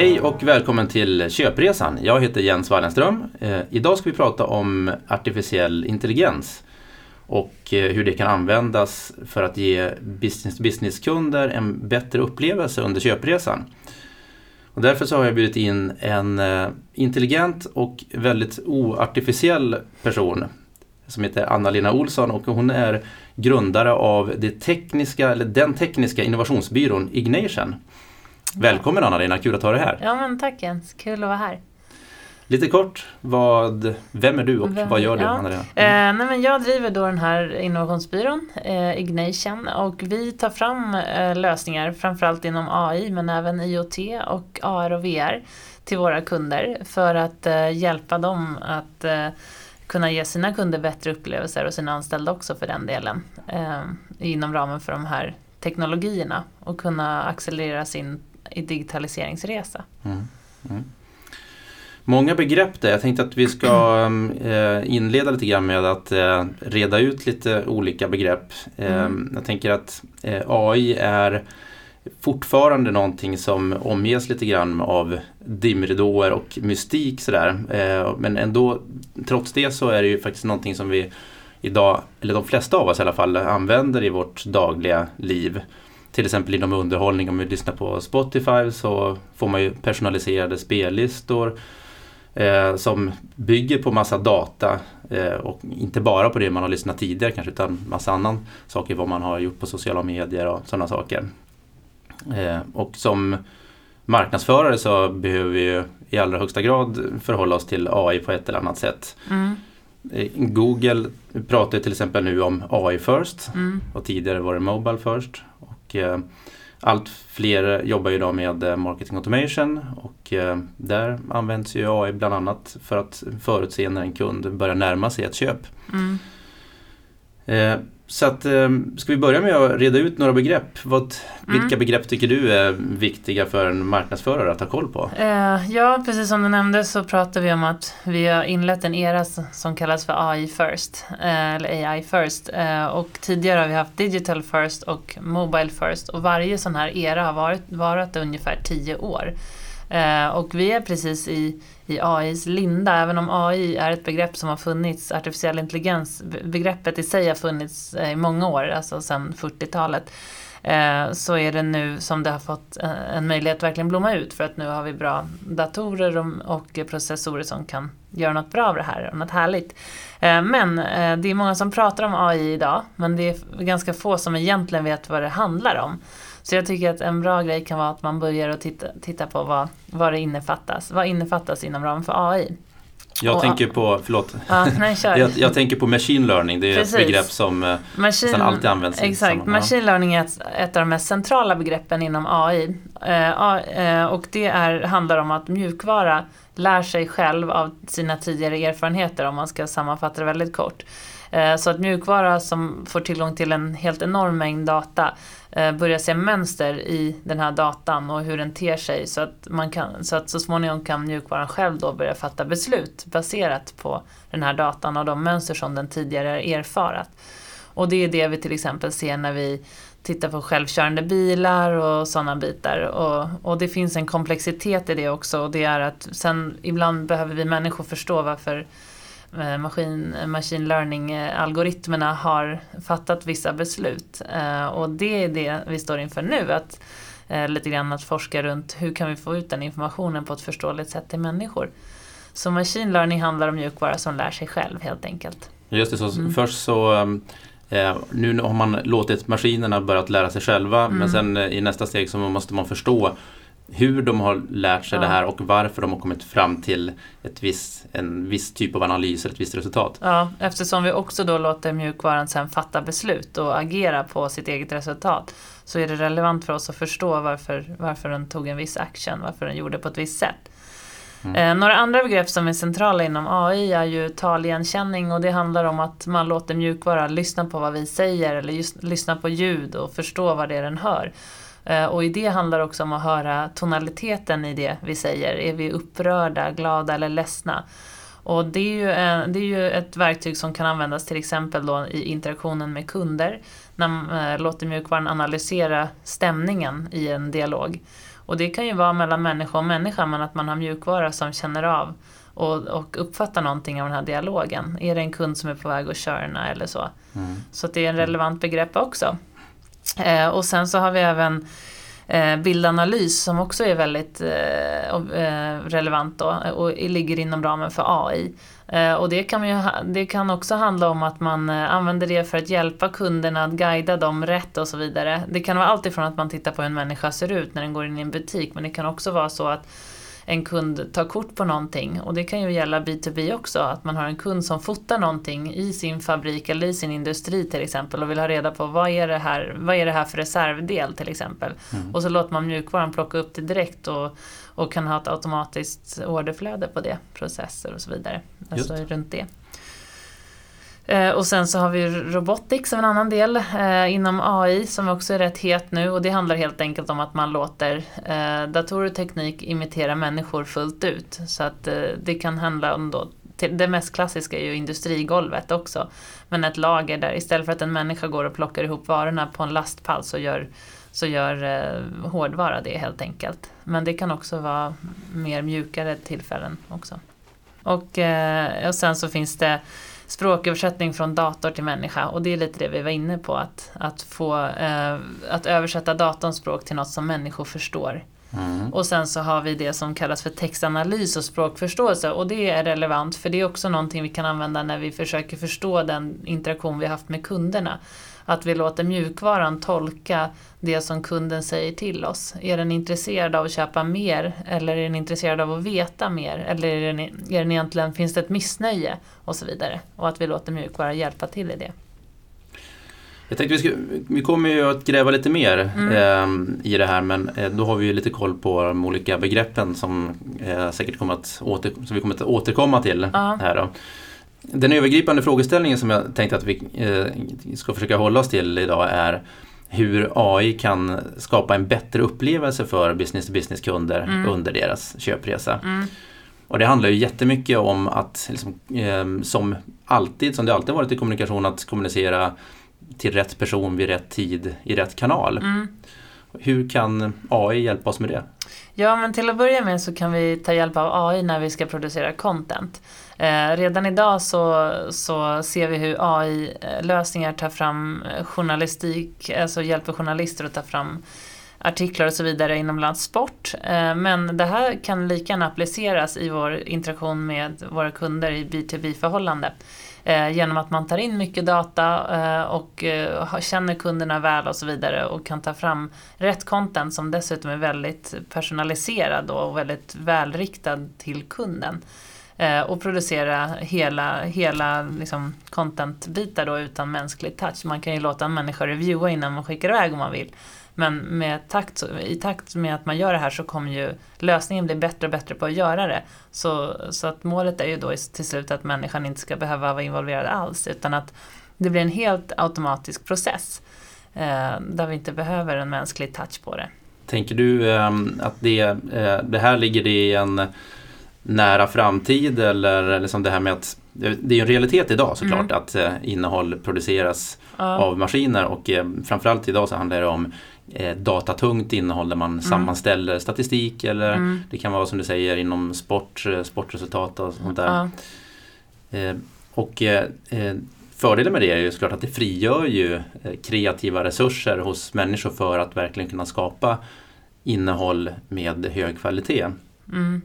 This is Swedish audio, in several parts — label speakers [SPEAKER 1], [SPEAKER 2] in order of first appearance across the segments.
[SPEAKER 1] Hej och välkommen till Köpresan. Jag heter Jens Wallenström. Eh, idag ska vi prata om artificiell intelligens och eh, hur det kan användas för att ge business-to-business-kunder en bättre upplevelse under köpresan. Och därför så har jag bjudit in en eh, intelligent och väldigt oartificiell person som heter Anna-Lena Olsson och hon är grundare av det tekniska, eller den tekniska innovationsbyrån Ignation. Välkommen Anna-Lena, kul att ha dig här.
[SPEAKER 2] Ja men tack Jens, kul att vara här.
[SPEAKER 1] Lite kort, vad, vem är du och vem, vad gör du? Ja.
[SPEAKER 2] Anna-Lena? Mm. Eh, nej, men jag driver då den här innovationsbyrån, eh, Ignation, och vi tar fram eh, lösningar framförallt inom AI men även IoT och AR och VR till våra kunder för att eh, hjälpa dem att eh, kunna ge sina kunder bättre upplevelser och sina anställda också för den delen eh, inom ramen för de här teknologierna och kunna accelerera sin digitaliseringsresa. Mm. Mm.
[SPEAKER 1] Många begrepp där. Jag tänkte att vi ska eh, inleda lite grann med att eh, reda ut lite olika begrepp. Eh, mm. Jag tänker att AI är fortfarande någonting som omges lite grann av dimridåer och mystik sådär. Men ändå, trots det så är det ju faktiskt någonting som vi idag, eller de flesta av oss i alla fall, använder i vårt dagliga liv. Till exempel inom underhållning, om vi lyssnar på Spotify så får man ju personaliserade spellistor eh, som bygger på massa data eh, och inte bara på det man har lyssnat tidigare kanske utan massa annan saker, vad man har gjort på sociala medier och sådana saker. Eh, och som marknadsförare så behöver vi ju i allra högsta grad förhålla oss till AI på ett eller annat sätt. Mm. Eh, Google pratar till exempel nu om AI first mm. och tidigare var det Mobile first. Och, eh, allt fler jobbar idag med eh, marketing automation och eh, där används ju AI bland annat för att förutse när en kund börjar närma sig ett köp. Mm. Eh, så att, ska vi börja med att reda ut några begrepp? Vad, mm. Vilka begrepp tycker du är viktiga för en marknadsförare att ha koll på?
[SPEAKER 2] ja, precis som du nämnde så pratar vi om att vi har inlett en era som kallas för AI first, eller AI first. och tidigare har vi haft digital first och mobile first och varje sån här era har varit, varit ungefär tio år. Eh, och vi är precis i i AIs linda. Även om AI är ett begrepp som har funnits, artificiell intelligens, begreppet i sig har funnits eh, i många år, alltså sedan 40-talet. Eh, så är det nu som det har fått eh, en möjlighet att verkligen blomma ut för att nu har vi bra datorer och processorer som kan göra något bra av det här och något härligt. Men det är många som pratar om AI idag men det är ganska få som egentligen vet vad det handlar om. Så jag tycker att en bra grej kan vara att man börjar att titta, titta på vad, vad det innefattas. Vad innefattas inom ramen för AI?
[SPEAKER 1] Jag och, tänker på, förlåt,
[SPEAKER 2] ja, nej,
[SPEAKER 1] jag, jag, tänker på machine learning. Det är Precis. ett begrepp som eh, machine, alltid används.
[SPEAKER 2] Exakt, machine learning är ett, ett, av de mest centrala begreppen inom AI. Eh, eh, och det är, handlar om att mjukvara lär sig själv av sina tidigare erfarenheter om man ska sammanfatta det väldigt kort. Eh, så att mjukvara som får tillgång till en helt enorm mängd data eh, börjar se mönster i den här datan och hur den ter sig så att, man kan, så att så småningom kan mjukvaran själv då börja fatta beslut baserat på den här datan och de mönster som den tidigare har erfarat. Och det är det vi till exempel ser när vi tittar på självkörande bilar och sådana bitar. Och, och det finns en komplexitet i det också och det är att sen ibland behöver vi människor förstå varför maskin, machine learning-algoritmerna har fattat vissa beslut. Eh, och det är det vi står inför nu, att eh, lite grann att forska runt hur kan vi få ut den informationen på ett förståeligt sätt till människor. Så machine learning handlar om mjukvara som lär sig själv helt enkelt.
[SPEAKER 1] Just det, så mm. först så eh, nu har man låtit maskinerna börja lära sig själva mm. men sen i nästa steg så måste man förstå hur de har lärt sig ja. det här och varför de har kommit fram till ett viss, en viss typ av analys eller ett visst resultat.
[SPEAKER 2] Ja, eftersom vi också då låter mjukvaran sen fatta beslut och agera på sitt eget resultat så är det relevant för oss att förstå varför, varför den tog en viss action, varför den gjorde på ett visst sätt. Mm. Eh, några andra begrepp som är centrala inom AI är ju taligenkänning och det handlar om att man låter mjukvara lyssna på vad vi säger eller just lyssna på ljud och förstå vad det är den hör. Eh, och i det handlar också om att höra tonaliteten i det vi säger. Är vi upprörda, glada eller ledsna? Och det är, ju, det är ju ett verktyg som kan användas till exempel då i interaktionen med kunder. När man eh, låter mjukvaran analysera stämningen i en dialog. Och det kan ju vara mellan människa och människa men att man har mjukvara som känner av och, och uppfattar någonting av den här dialogen. Är det en kund som är på väg att körna eller så?
[SPEAKER 1] Mm.
[SPEAKER 2] Så det är en relevant begrepp också. Eh, och sen så har vi även eh, bildanalys som också är väldigt eh, eh relevant då, och ligger inom ramen för AI. Eh, och det kan, ju, det kan också handla om att man eh, använder det för att hjälpa kunderna att guida dem rätt och så vidare. Det kan vara allt ifrån att man tittar på hur en människa ser ut när den går in i en butik men det kan också vara så att en kund tar kort på någonting och det kan ju gälla B2B också, att man har en kund som fotar någonting i sin fabrik eller i sin industri till exempel och vill ha reda på vad är det här, vad är det här för reservdel till exempel. Mm. Och så låter man mjukvaran plocka upp det direkt och, och kan ha ett automatiskt orderflöde på det, processer och så vidare. Alltså runt det. Eh, och sen så har vi Robotics som en annan del eh, inom AI som också är rätt het nu och det handlar helt enkelt om att man låter eh, datorer och teknik imitera människor fullt ut. Så att eh, det kan handla om då det mest klassiska är ju industrigolvet också. Men ett lager där istället för att en människa går och plockar ihop varorna på en lastpall så gör, så gör eh, hårdvara det helt enkelt. Men det kan också vara mer mjukare tillfällen också. Och, eh, och sen så finns det språköversättning från dator till människa och det är lite det vi var inne på att, att få eh, att översätta datorns språk till något som människor förstår. Mm. Och sen så har vi det som kallas för textanalys och språkförståelse och det är relevant för det är också någonting vi kan använda när vi försöker förstå den interaktion vi haft med kunderna. Att vi låter mjukvaran tolka det som kunden säger till oss. Är den intresserad av att köpa mer eller är den intresserad av att veta mer? Eller är den, är den egentligen, finns det ett missnöje? Och så vidare. Och att vi låter mjukvaran hjälpa till i det.
[SPEAKER 1] Jag tänkte vi, ska, vi kommer ju att gräva lite mer mm. eh, i det här men eh, då har vi ju lite koll på de olika begreppen som, eh, säkert kommer att åter, som vi kommer att återkomma till uh. här. Då. Den övergripande frågeställningen som jag tänkte att vi eh, ska försöka hålla oss till idag är hur AI kan skapa en bättre upplevelse för business-to-business-kunder mm. under deras köpresa. Mm. Och det handlar ju jättemycket om att, liksom, eh, som alltid, som det alltid varit i kommunikation, att kommunicera till rätt person vid rätt tid i rätt kanal. Mm. Hur kan AI hjälpa oss med det?
[SPEAKER 2] Ja, men till att börja med så kan vi ta hjälp av AI när vi ska producera content. Eh, redan idag så, så ser vi hur AI-lösningar tar fram journalistik, alltså hjälper journalister att ta fram artiklar och så vidare inom bland sport. Eh, men det här kan lika gärna appliceras i vår interaktion med våra kunder i B2B-förhållande. Eh, genom att man tar in mycket data eh, och eh, känner kunderna väl och så vidare och kan ta fram rätt content som dessutom är väldigt personaliserad och väldigt välriktad till kunden. Och producera hela, hela liksom content-bitar då utan mänsklig touch. Man kan ju låta en människa reviewa innan man skickar iväg om man vill. Men med takt, i takt med att man gör det här så kommer ju lösningen bli bättre och bättre på att göra det. Så, så att målet är ju då till slut att människan inte ska behöva vara involverad alls utan att det blir en helt automatisk process eh, där vi inte behöver en mänsklig touch på det.
[SPEAKER 1] Tänker du eh, att det, eh, det här ligger i en nära framtid eller liksom det här med att det är en realitet idag såklart mm. att eh, innehåll produceras ja. av maskiner och eh, framförallt idag så handlar det om eh, datatungt innehåll där man mm. sammanställer statistik eller mm. det kan vara som du säger inom sport, eh, sportresultat och sånt där. Eh, och eh, fördelen med det är ju såklart att det frigör ju kreativa resurser hos människor för att verkligen kunna skapa innehåll med hög kvalitet. Mm.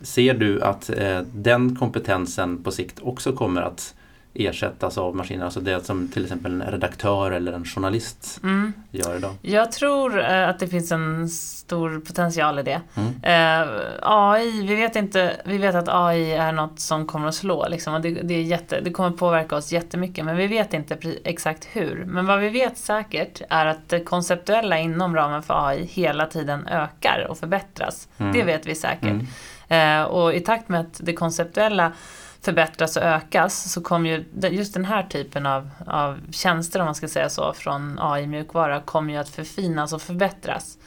[SPEAKER 1] Ser du att eh, den kompetensen på sikt också kommer att ersättas av maskiner? Alltså det som till exempel en redaktör eller en journalist mm. gör idag?
[SPEAKER 2] Jag tror eh, att det finns en stor potential i det. Mm. Eh, AI, vi vet, inte, vi vet att AI är något som kommer att slå. Liksom, det, det, är jätte, det kommer påverka oss jättemycket men vi vet inte exakt hur. Men vad vi vet säkert är att det konceptuella inom ramen för AI hela tiden ökar och förbättras. Mm. Det vet vi säkert. Eh, och i takt med att det konceptuella förbättras och ökas så kommer ju just den här typen av, av tjänster om man ska säga så från AI-mjukvara kommer ju att förfinas och förbättras.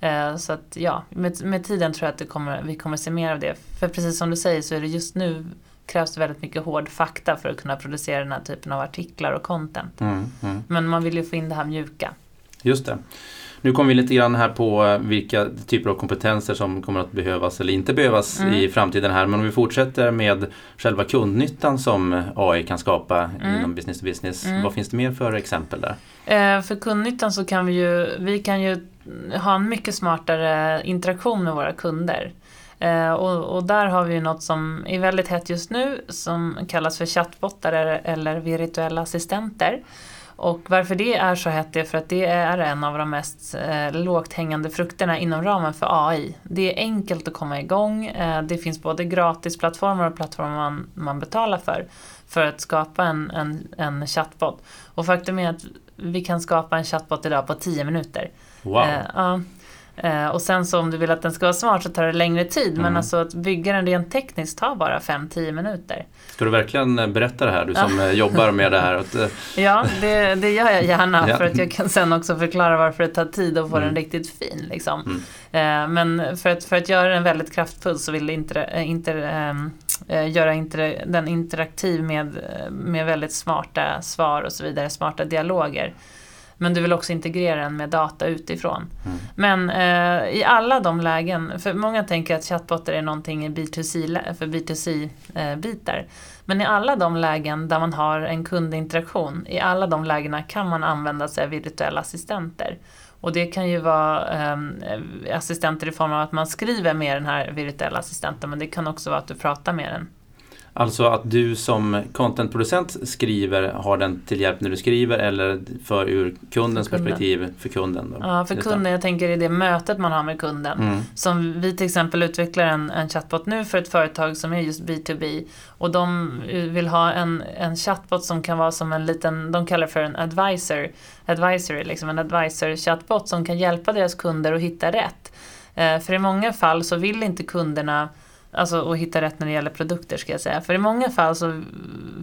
[SPEAKER 2] Eh, så att ja, med, med tiden tror jag att det kommer, vi kommer se mer av det. För precis som du säger så är det just nu krävs det väldigt mycket hård fakta för att kunna producera den här typen av artiklar och content. Mm, mm. Men man vill ju få in det här mjuka.
[SPEAKER 1] Just det. Nu kommer vi lite grann här på vilka typer av kompetenser som kommer att behövas eller inte behövas mm. i framtiden här. Men om vi fortsätter med själva kundnyttan som AI kan skapa mm. inom business to business. Mm. Vad finns det mer för exempel där?
[SPEAKER 2] Eh, för kundnyttan så kan vi ju, vi kan ju ha en mycket smartare interaktion med våra kunder. Eh, och, och, där har vi något som är väldigt hett just nu som kallas för chattbottar eller virtuella assistenter. Och varför det är så hett är för att det är en av de mest eh, lågt hängande frukterna inom ramen för AI. Det är enkelt att komma igång. Eh, det finns både gratisplattformar och plattformar man, man betalar för för att skapa en, en, en chatbot. Och faktum är att vi kan skapa en chatbot idag på 10 minuter.
[SPEAKER 1] Wow. Eh,
[SPEAKER 2] Eh, och sen så om du vill att den ska vara smart så tar det längre tid. Mm. Men alltså att bygga den rent tekniskt tar bara 5-10 minuter.
[SPEAKER 1] Ska du verkligen eh, berätta det här, du som ja. Eh, jobbar med det här?
[SPEAKER 2] Ja, det, det gör jag gärna. Ja. För att jag kan sen också förklara varför det tar tid att få mm. den riktigt fin. Liksom. Mm. men för att, för att göra den väldigt kraftfull så vill inter, inter, äh, göra inter, den interaktiv med, med väldigt smarta svar och så vidare, smarta dialoger. Men du vill också integrera den med data utifrån. Mm. Men eh, i alla de lägen, för många tänker att chatbotar är någonting i B2C, för B2C-bitar. Eh, Men i alla de lägen där man har en kundinteraktion, i alla de lägena kan man använda sig av virtuella assistenter. Och det kan ju vara eh, assistenter i form av att man skriver med den här virtuella assistenten, men det kan också vara att du pratar med den.
[SPEAKER 1] Alltså att du som contentproducent skriver, har den till hjälp när du skriver eller för ur kundens för kunden. perspektiv för kunden? Då.
[SPEAKER 2] Ja, för kunden. Jag tänker i det mötet man har med kunden. Mm. Som vi till exempel utvecklar en, en chatbot nu för ett företag som är just B2B. Och de vill ha en, en chatbot som kan vara som en liten, de kallar det för en advisor. Advisory, liksom en advisor chatbot som kan hjälpa deras kunder att hitta rätt. Eh, för i många fall så vill inte kunderna Alltså att hitta rätt när det gäller produkter ska jag säga. För i många fall så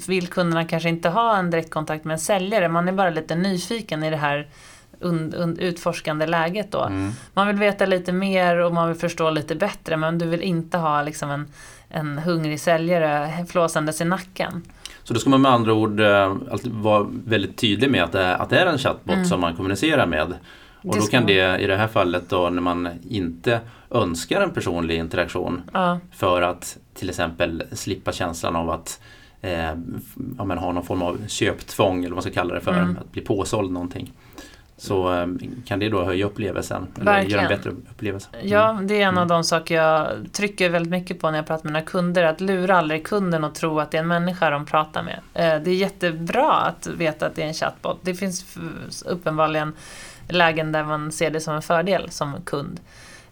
[SPEAKER 2] vill kunderna kanske inte ha en direktkontakt med en säljare. Man är bara lite nyfiken i det här und, und, utforskande läget då. Mm. Man vill veta lite mer och man vill förstå lite bättre men du vill inte ha liksom en, en hungrig säljare flåsandes i nacken.
[SPEAKER 1] Så då ska man med andra ord eh, vara väldigt tydlig med att det, är, att det är en chatbot mm. som man kommunicerar med. Och då kan det i det här fallet då när man inte önskar en personlig interaktion ja. för att till exempel slippa känslan av att eh, ja, men ha någon form av köptvång eller vad man ska kalla det för, mm. att bli påsåld någonting. Så eh, kan det då höja upplevelsen, eller göra en bättre upplevelse.
[SPEAKER 2] Mm. Ja, det är en av mm. de saker jag trycker väldigt mycket på när jag pratar med mina kunder, att lura aldrig kunden och tro att det är en människa de pratar med. Eh, det är jättebra att veta att det är en chatbot. Det finns uppenbarligen lägen där man ser det som en fördel som kund.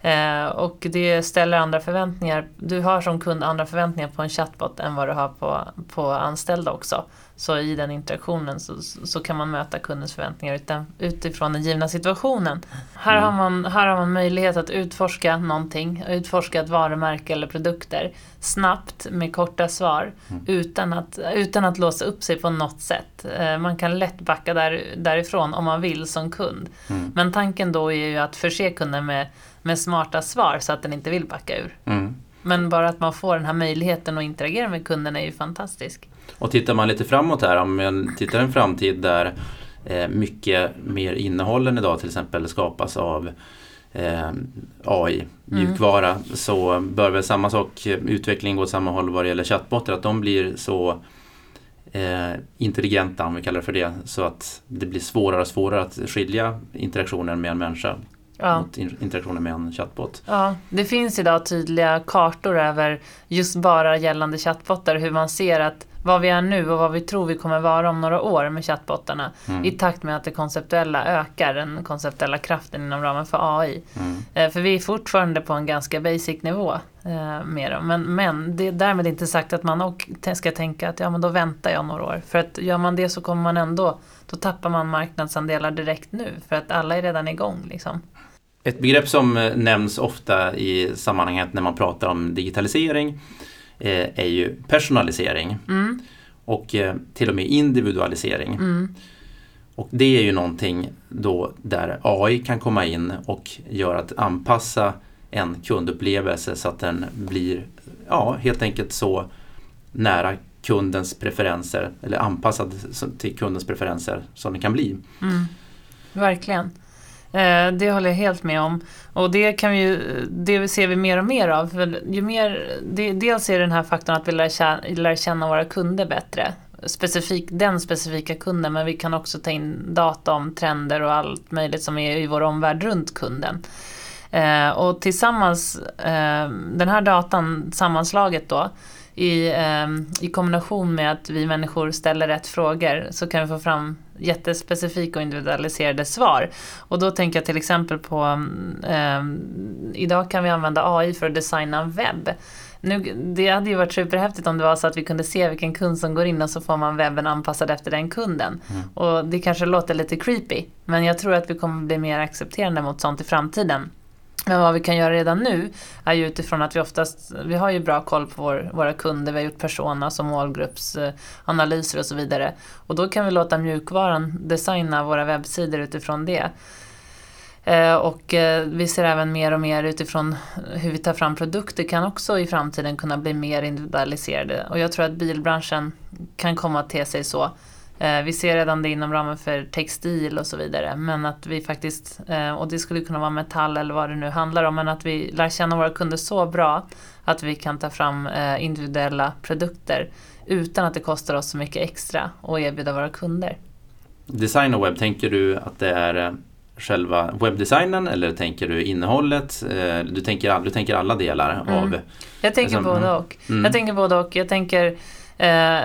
[SPEAKER 2] Eh, och det ställer andra förväntningar. Du har som kund andra förväntningar på en chatbot än vad du har på, på anställda också. Så i den interaktionen så, så kan man möta kundens förväntningar utifrån den givna situationen. Här, har man, här har man möjlighet att utforska någonting, utforska ett varumärke eller produkter snabbt med korta svar mm. utan, att, utan att låsa upp sig på något sätt. Eh, man kan lätt backa där, därifrån om man vill som kund. Mm. Men tanken då är ju att förse kunden med, med smarta svar så att den inte vill backa ur. Mm. Men bara att man får den här möjligheten att interagera med kunden är ju fantastisk.
[SPEAKER 1] Och tittar man lite framåt här, om man tittar en framtid där eh, mycket mer innehåll än idag till exempel skapas av eh, AI, mjukvara, mm. så bör väl samma sak, utvecklingen gå åt samma håll vad det gäller chattbotar, att de blir så eh, intelligenta, om vi kallar det för det, så att det blir svårare och svårare att skilja interaktionen med en människa ja. mot interaktionen med en chatbot.
[SPEAKER 2] Ja, det finns idag tydliga kartor över just bara gällande chattbottar, hur man ser att vad vi är nu och vad vi tror vi kommer vara om några år med chattbottarna mm. i takt med att det konceptuella ökar, den konceptuella kraften inom ramen för AI. Mm. Eh, för vi är fortfarande på en ganska basic nivå eh, med dem. Men, men det är därmed inte sagt att man ska tänka att ja, men då väntar jag några år. För att gör man det så kommer man ändå, då tappar man marknadsandelar direkt nu. För att alla är redan igång. Liksom.
[SPEAKER 1] Ett begrepp som eh, nämns ofta i sammanhanget när man pratar om digitalisering är ju personalisering. Mm. Och eh, till och med individualisering. Mm. Och det är ju någonting då där AI kan komma in och göra att anpassa en kundupplevelse så att den blir ja, helt enkelt så nära kundens preferenser eller anpassad till kundens preferenser som den kan bli.
[SPEAKER 2] Mm. Verkligen. Eh, det håller jag helt med om. Och det, kan vi ju, det ser vi mer och mer av. För ju mer, det, dels är det den här faktorn att vi lär känna, lär känna våra kunder bättre. Specifik, den specifika kunden, men vi kan också ta in data om trender och allt möjligt som är i vår omvärld runt kunden. Eh, och tillsammans, eh, den här datan sammanslaget då, i, eh, i kombination med att vi människor ställer rätt frågor så kan vi få fram jättespecifika och individualiserade svar. Och då tänker jag till exempel på, eh, idag kan vi använda AI för att designa en webb. Nu, det hade ju varit superhäftigt om det var så att vi kunde se vilken kund som går in och så får man webben anpassad efter den kunden. Mm. Och det kanske låter lite creepy, men jag tror att vi kommer bli mer accepterande mot sånt i framtiden. Men vad vi kan göra redan nu är ju utifrån att vi oftast, vi har ju bra koll på vår, våra kunder, vi har gjort personas och målgruppsanalyser eh, och så vidare. Och då kan vi låta mjukvaran designa våra webbsidor utifrån det. Eh, och eh, vi ser även mer och mer utifrån hur vi tar fram produkter kan också i framtiden kunna bli mer individualiserade. Och jag tror att bilbranschen kan komma att te sig så. Eh, vi ser redan det inom ramen för textil och så vidare. Men att vi faktiskt, eh, och det skulle kunna vara metall eller vad det nu handlar om, men att vi lär känna våra kunder så bra att vi kan ta fram eh, individuella produkter utan att det kostar oss så mycket extra och erbjuda våra kunder.
[SPEAKER 1] Design och webb, tänker du att det är själva webbdesignen eller tänker du innehållet? Du tänker, du tänker alla delar mm. av...
[SPEAKER 2] Jag tänker liksom, både och. Mm. Jag tänker både och. Jag tänker Eh,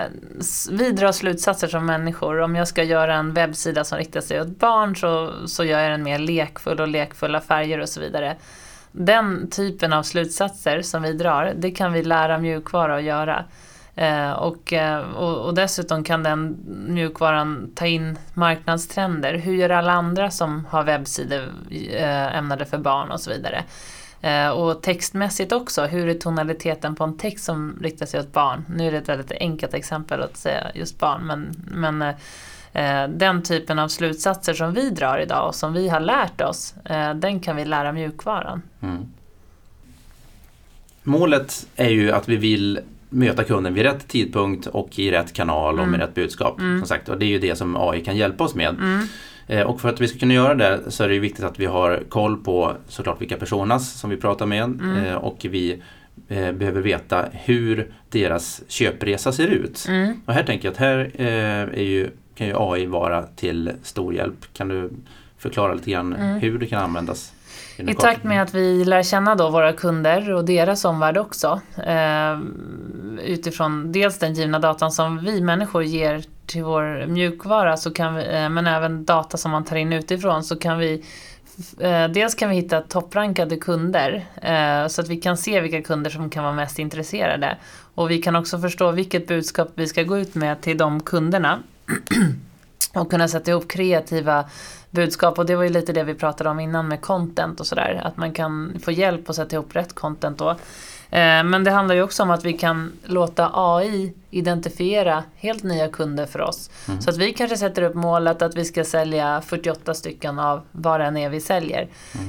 [SPEAKER 2] vi drar slutsatser som människor. Om jag ska göra en webbsida som riktar sig åt barn så, så gör jag den mer lekfull och lekfulla färger och så vidare. Den typen av slutsatser som vi drar, det kan vi lära mjukvara att göra. Eh, och, eh, och, och, dessutom kan den mjukvaran ta in marknadstrender. Hur gör alla andra som har webbsidor eh, ämnade för barn och så vidare. Eh, och textmässigt också, hur är tonaliteten på en text som riktar sig åt barn? Nu är det ett väldigt enkelt exempel att säga just barn, men, men eh, den typen av slutsatser som vi drar idag och som vi har lärt oss, eh, den kan vi lära mjukvaran. Mm.
[SPEAKER 1] Målet är ju att vi vill möta kunden vid rätt tidpunkt och i rätt kanal och med mm. rätt budskap. Mm. Som sagt, och det är ju det som AI kan hjälpa oss med. Mm. Eh, och för att vi ska kunna göra det så är det viktigt att vi har koll på såklart vilka personas som vi pratar med mm. Eh, och vi eh, behöver veta hur deras köpresa ser ut. Mm. Och här tänker jag att här är ju, kan ju AI vara till stor hjälp. Kan du förklara lite grann mm. hur det kan användas?
[SPEAKER 2] I takt med att vi lär känna då våra kunder och deras omvärld också eh, utifrån dels den givna datan som vi människor ger till vår mjukvara så kan vi, eh, men även data som man tar in utifrån så kan vi eh, Dels kan vi hitta topprankade kunder eh, så att vi kan se vilka kunder som kan vara mest intresserade. Och vi kan också förstå vilket budskap vi ska gå ut med till de kunderna. och kunna sätta ihop kreativa budskap. Och det var ju lite det vi pratade om innan med content och sådär. Att man kan få hjälp att sätta ihop rätt content då. Eh, men det handlar ju också om att vi kan låta AI identifiera helt nya kunder för oss. Mm. Så att vi kanske sätter upp målet att vi ska sälja 48 stycken av vad det än är vi säljer.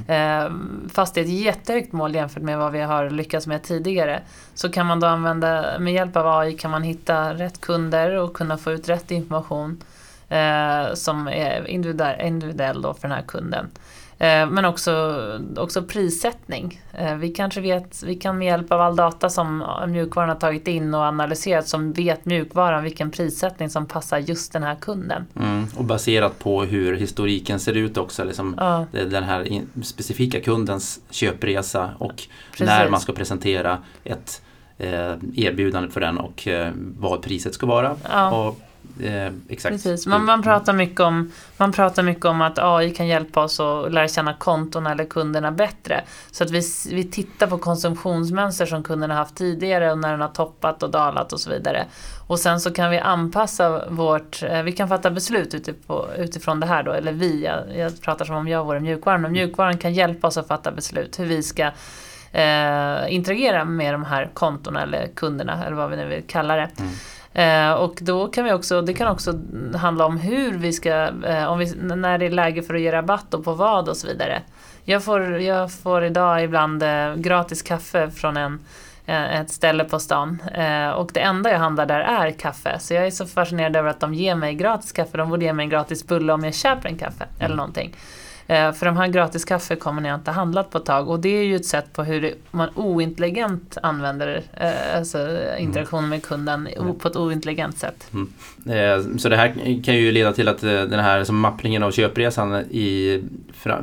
[SPEAKER 2] Mm. Eh, fast det är ett jättehögt mål jämfört med vad vi har lyckats med tidigare. Så kan man då använda, med hjälp av AI kan man hitta rätt kunder och kunna få ut rätt information eh, som är individuell, individuell då för den här kunden. Eh, men också, också prissättning. Eh, vi kanske vet, vi kan med hjälp av all data som mjukvaran har tagit in och analyserat som vet mjukvaran vilken prissättning som passar just den här kunden.
[SPEAKER 1] Mm, och baserat på hur historiken ser ut också, liksom ja. den här specifika kundens köpresa och Precis. när man ska presentera ett eh, erbjudande för den och vad priset ska vara. Ja. Och
[SPEAKER 2] Eh, exakt. Precis. Man, man, pratar mycket om, man pratar mycket om att AI kan hjälpa oss att lära känna konton eller kunderna bättre. Så att vi, vi tittar på konsumtionsmönster som kunderna haft tidigare och när den har toppat och dalat och så vidare. Och sen så kan vi anpassa vårt, eh, vi kan fatta beslut utifrån det här då, eller vi, jag, jag pratar som om jag vore mjukvaran, och mjukvaran kan hjälpa oss att fatta beslut hur vi ska eh, interagera med de här kontona eller kunderna eller vad vi nu vill kalla det. Mm. Eh, och då kan vi också, det kan också handla om hur vi ska, eh, om vi, när det är läge för att ge rabatt och på vad och så vidare. Jag får, jag får idag ibland eh, gratis kaffe från en, ett ställe på stan. Och det enda jag handlar där är kaffe. Så jag är så fascinerad över att de ger mig gratis kaffe. De borde ge mig en gratis bulle om jag köper en kaffe mm. eller någonting. Eh, för de här gratiskaffe jag inte handlat på ett tag och det är ju ett sätt på hur man ointelligent använder eh, alltså interaktionen med kunden mm. på ett ointelligent sätt. Mm.
[SPEAKER 1] Eh, så det här kan ju leda till att den här som mappningen av köpresan i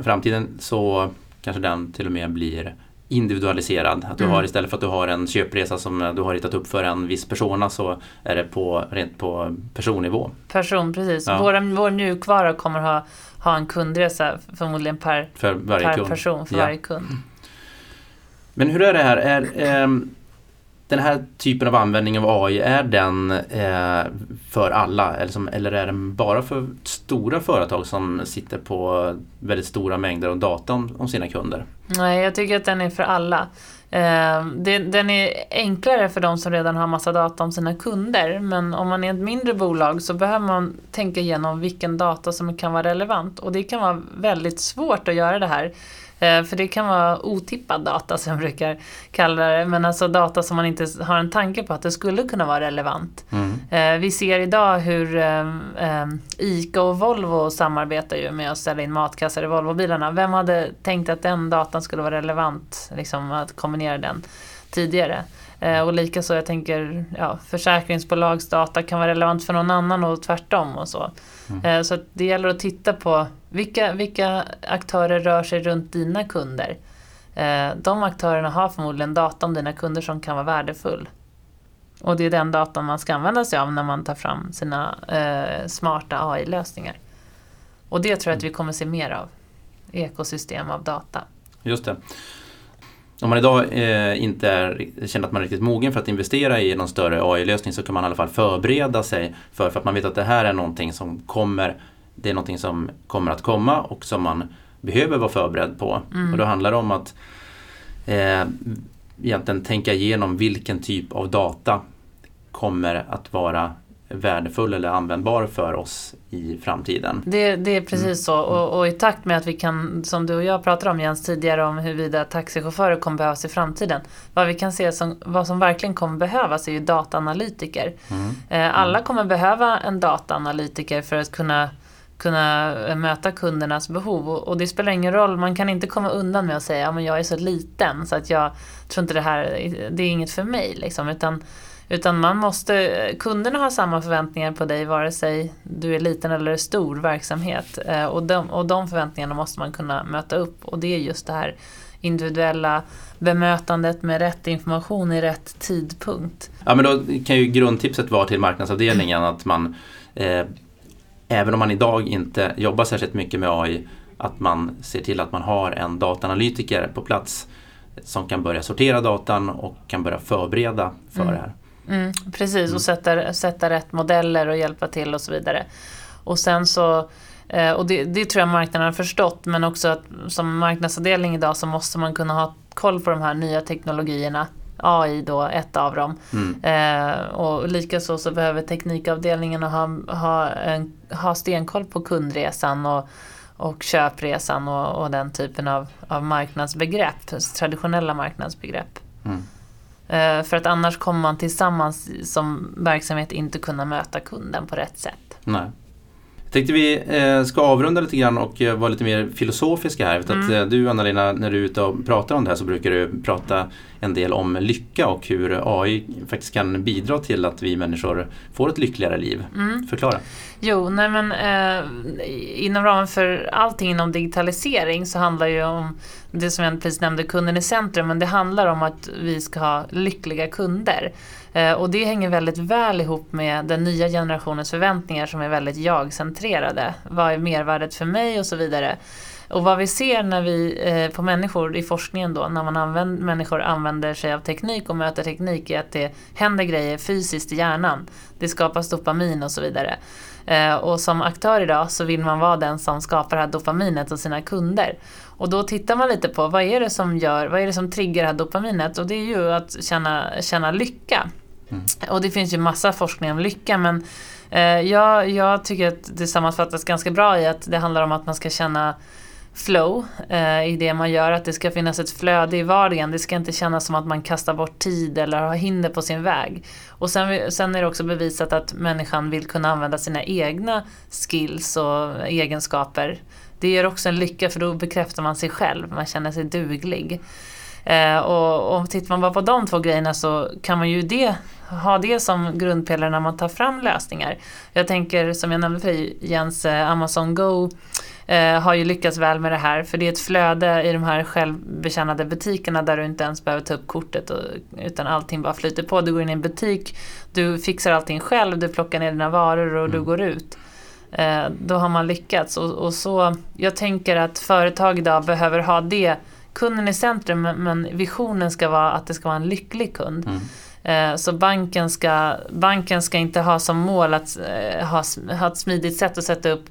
[SPEAKER 1] framtiden så kanske den till och med blir individualiserad. Att du mm. har istället för att du har en köpresa som du har ritat upp för en viss persona så är det på, rent på personnivå.
[SPEAKER 2] Person, precis. Ja. Vår, vår mjukvara kommer ha, ha en kundresa förmodligen per,
[SPEAKER 1] för
[SPEAKER 2] per
[SPEAKER 1] kund.
[SPEAKER 2] person för ja. varje kund.
[SPEAKER 1] Men hur är det här? Är, eh, den här typen av användning av AI, är den eh, för alla eller, som, eller är den bara för stora företag som sitter på väldigt stora mängder av data om, om sina kunder?
[SPEAKER 2] Nej, jag tycker att den är för alla. Eh, det, den är enklare för de som redan har massa data om sina kunder men om man är ett mindre bolag så behöver man tänka igenom vilken data som kan vara relevant och det kan vara väldigt svårt att göra det här. Eh, för det kan vara otippad data som jag brukar kalla det. Men alltså data som man inte har en tanke på att det skulle kunna vara relevant. Mm. Eh, vi ser idag hur eh, ICA och Volvo samarbetar ju med att ställa in matkassar i Volvobilarna. Vem hade tänkt att den datan skulle vara relevant, liksom att kombinera den tidigare? och likaså, jag tänker, ja, försäkringsbolagsdata kan vara relevant för någon annan och tvärtom och så. Mm. så det gäller att titta på vilka, vilka aktörer rör sig runt dina kunder? Eh, de aktörerna har förmodligen data om dina kunder som kan vara värdefull. Och det är den datan man ska använda sig av när man tar fram sina eh, smarta AI-lösningar. Och det tror jag att vi kommer se mer av. Ekosystem av data.
[SPEAKER 1] Just det. Om man idag eh, inte är, känner att man är riktigt mogen för att investera i någon större AI-lösning så kan man i alla fall förbereda sig för, för att man vet att det här är någonting som kommer det är någonting som kommer att komma och som man behöver vara förberedd på. Mm. Och då handlar det om att eh, egentligen tänka igenom vilken typ av data kommer att vara värdefull eller användbar för oss i framtiden.
[SPEAKER 2] Det, det är precis mm. så och, och, i takt med att vi kan, som du och jag pratade om Jens tidigare om huruvida taxichaufförer kommer behövas i framtiden. Vad vi kan se som, vad som verkligen kommer behövas är ju dataanalytiker. Mm. Eh, alla kommer behöva en dataanalytiker för att kunna kunna möta kundernas behov. Och, det spelar ingen roll, man kan inte komma undan med att säga att jag är så liten så att jag tror inte det här, det är inget för mig. Liksom, utan, utan man måste, kunderna har samma förväntningar på dig vare sig du är liten eller stor verksamhet. Eh, och de, och de förväntningarna måste man kunna möta upp och det är just det här individuella bemötandet med rätt information i rätt tidpunkt.
[SPEAKER 1] Ja men då kan ju grundtipset vara till marknadsavdelningen att man eh, även om man idag inte jobbar särskilt mycket med AI, att man ser till att man har en dataanalytiker på plats som kan börja sortera datan och kan börja förbereda för mm. det här.
[SPEAKER 2] Mm, precis, mm. och sätta, sätta rätt modeller och hjälpa till och så vidare. Och sen så eh, och det, det, tror jag marknaden har förstått men också att som marknadsavdelning idag så måste man kunna ha koll på de här nya teknologierna AI då ett av dem. Mm. Eh, och likaså så behöver teknikavdelningen ha, ha, en, ha stenkoll på kundresan och, och köpresan och, och den typen av, av marknadsbegrepp, traditionella marknadsbegrepp. Mm. Eh, för att annars kommer man tillsammans som verksamhet inte kunna möta kunden på rätt sätt.
[SPEAKER 1] Nej. Jag tänkte vi eh, ska avrunda lite grann och eh, vara lite mer filosofiska här. Mm. Att, eh, du Anna-Lena, när du är ute och pratar om det här så brukar du prata en del om lycka och hur AI faktiskt kan bidra till att vi människor får ett lyckligare liv. Mm. Förklara.
[SPEAKER 2] Jo, nej men eh, inom ramen för allting inom digitalisering så handlar ju om det som jag precis nämnde, kunden i centrum, men det handlar om att vi ska ha lyckliga kunder. Eh, och det hänger väldigt väl ihop med den nya generationens förväntningar som är väldigt jag-centrerade. Vad är mervärdet för mig och så vidare. Och vad vi ser när vi, eh, på människor i forskningen då, när man använder, människor använder sig av teknik och möter teknik är att det händer grejer fysiskt i hjärnan. Det skapas dopamin och så vidare. Eh, och som aktör idag så vill man vara den som skapar det här dopaminet hos sina kunder. Och då tittar man lite på vad är det som gör, vad är det som triggar det här dopaminet? Och det är ju att känna, känna lycka. Mm. Och det finns ju massa forskning om lycka men eh, jag, jag tycker att det sammanfattas ganska bra i att det handlar om att man ska känna flow eh, i det man gör, att det ska finnas ett flöde i vardagen. Det ska inte kännas som att man kastar bort tid eller har hinder på sin väg. Och sen, sen är det också bevisat att människan vill kunna använda sina egna skills och egenskaper det ger också en lycka för då bekräftar man sig själv, man känner sig duglig. Eh, och, och tittar man bara på de två grejerna så kan man ju det, ha det som grundpelare när man tar fram lösningar. Jag tänker, som jag nämnde för dig Jens, eh, Amazon Go eh, har ju lyckats väl med det här. För det är ett flöde i de här självbetjänade butikerna där du inte ens behöver ta upp kortet och, utan allting bara flyter på. Du går in i en butik, du fixar allting själv, du plockar ner dina varor och mm. du går ut. Eh, då har man lyckats. Och, och, så, jag tänker att företag idag behöver ha det, kunden i centrum, men visionen ska vara att det ska vara en lycklig kund. Mm. Eh, så banken ska, banken ska inte ha som mål att eh, ha, ha ett smidigt sätt att sätta upp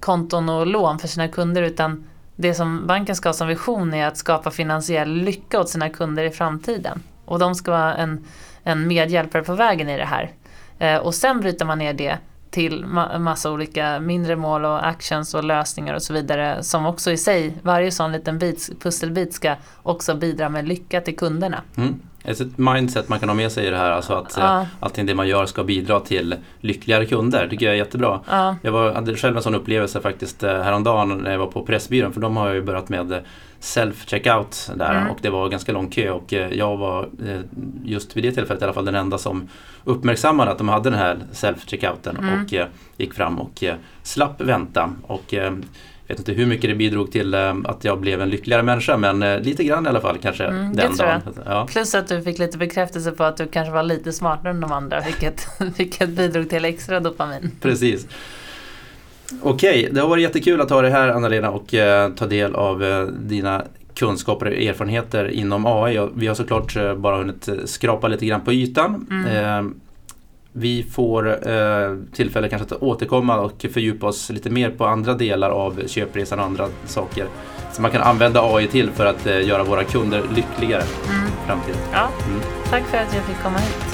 [SPEAKER 2] konton och lån för sina kunder utan det som banken ska ha som vision är att skapa finansiell lycka åt sina kunder i framtiden. Och de ska vara en, en medhjälpare på vägen i det här. Eh, och sen bryter man ner det till massa olika mindre mål och actions och lösningar och så vidare som också i sig, varje sån liten bit, pusselbit ska också bidra med lycka till kunderna.
[SPEAKER 1] Mm. Ett mindset man kan ha med sig i det här, alltså att ja. Eh, allting det man gör ska bidra till lyckligare kunder. Det tycker jag är jättebra. Ja. Jag var, hade själv en sån upplevelse faktiskt eh, häromdagen när jag var på Pressbyrån för de har ju börjat med self-checkout där mm. och det var ganska lång kö och eh, jag var just vid det tillfället i alla fall den enda som uppmärksammade att de hade den här self-checkouten mm. och gick fram och slapp vänta. Och vet inte hur mycket det bidrog till eh, att jag blev en lyckligare människa men eh, lite grann i alla fall kanske mm, den dagen.
[SPEAKER 2] Ja. Plus att du fick lite bekräftelse på att du kanske var lite smartare än de andra vilket, vilket bidrog till extra dopamin.
[SPEAKER 1] Precis. Okej, det har varit jättekul att ha dig här Anna-Lena och eh, ta del av eh, dina kunskaper och erfarenheter inom AI. Vi har såklart eh, bara hunnit skrapa lite grann på ytan. Mm. Eh, vi får eh, tillfälle kanske att återkomma och fördjupa oss lite mer på andra delar av köpresan och andra saker som man kan använda AI till för att eh, göra våra kunder lyckligare mm. i framtiden.
[SPEAKER 2] Ja. Mm. Tack för att jag fick komma hit.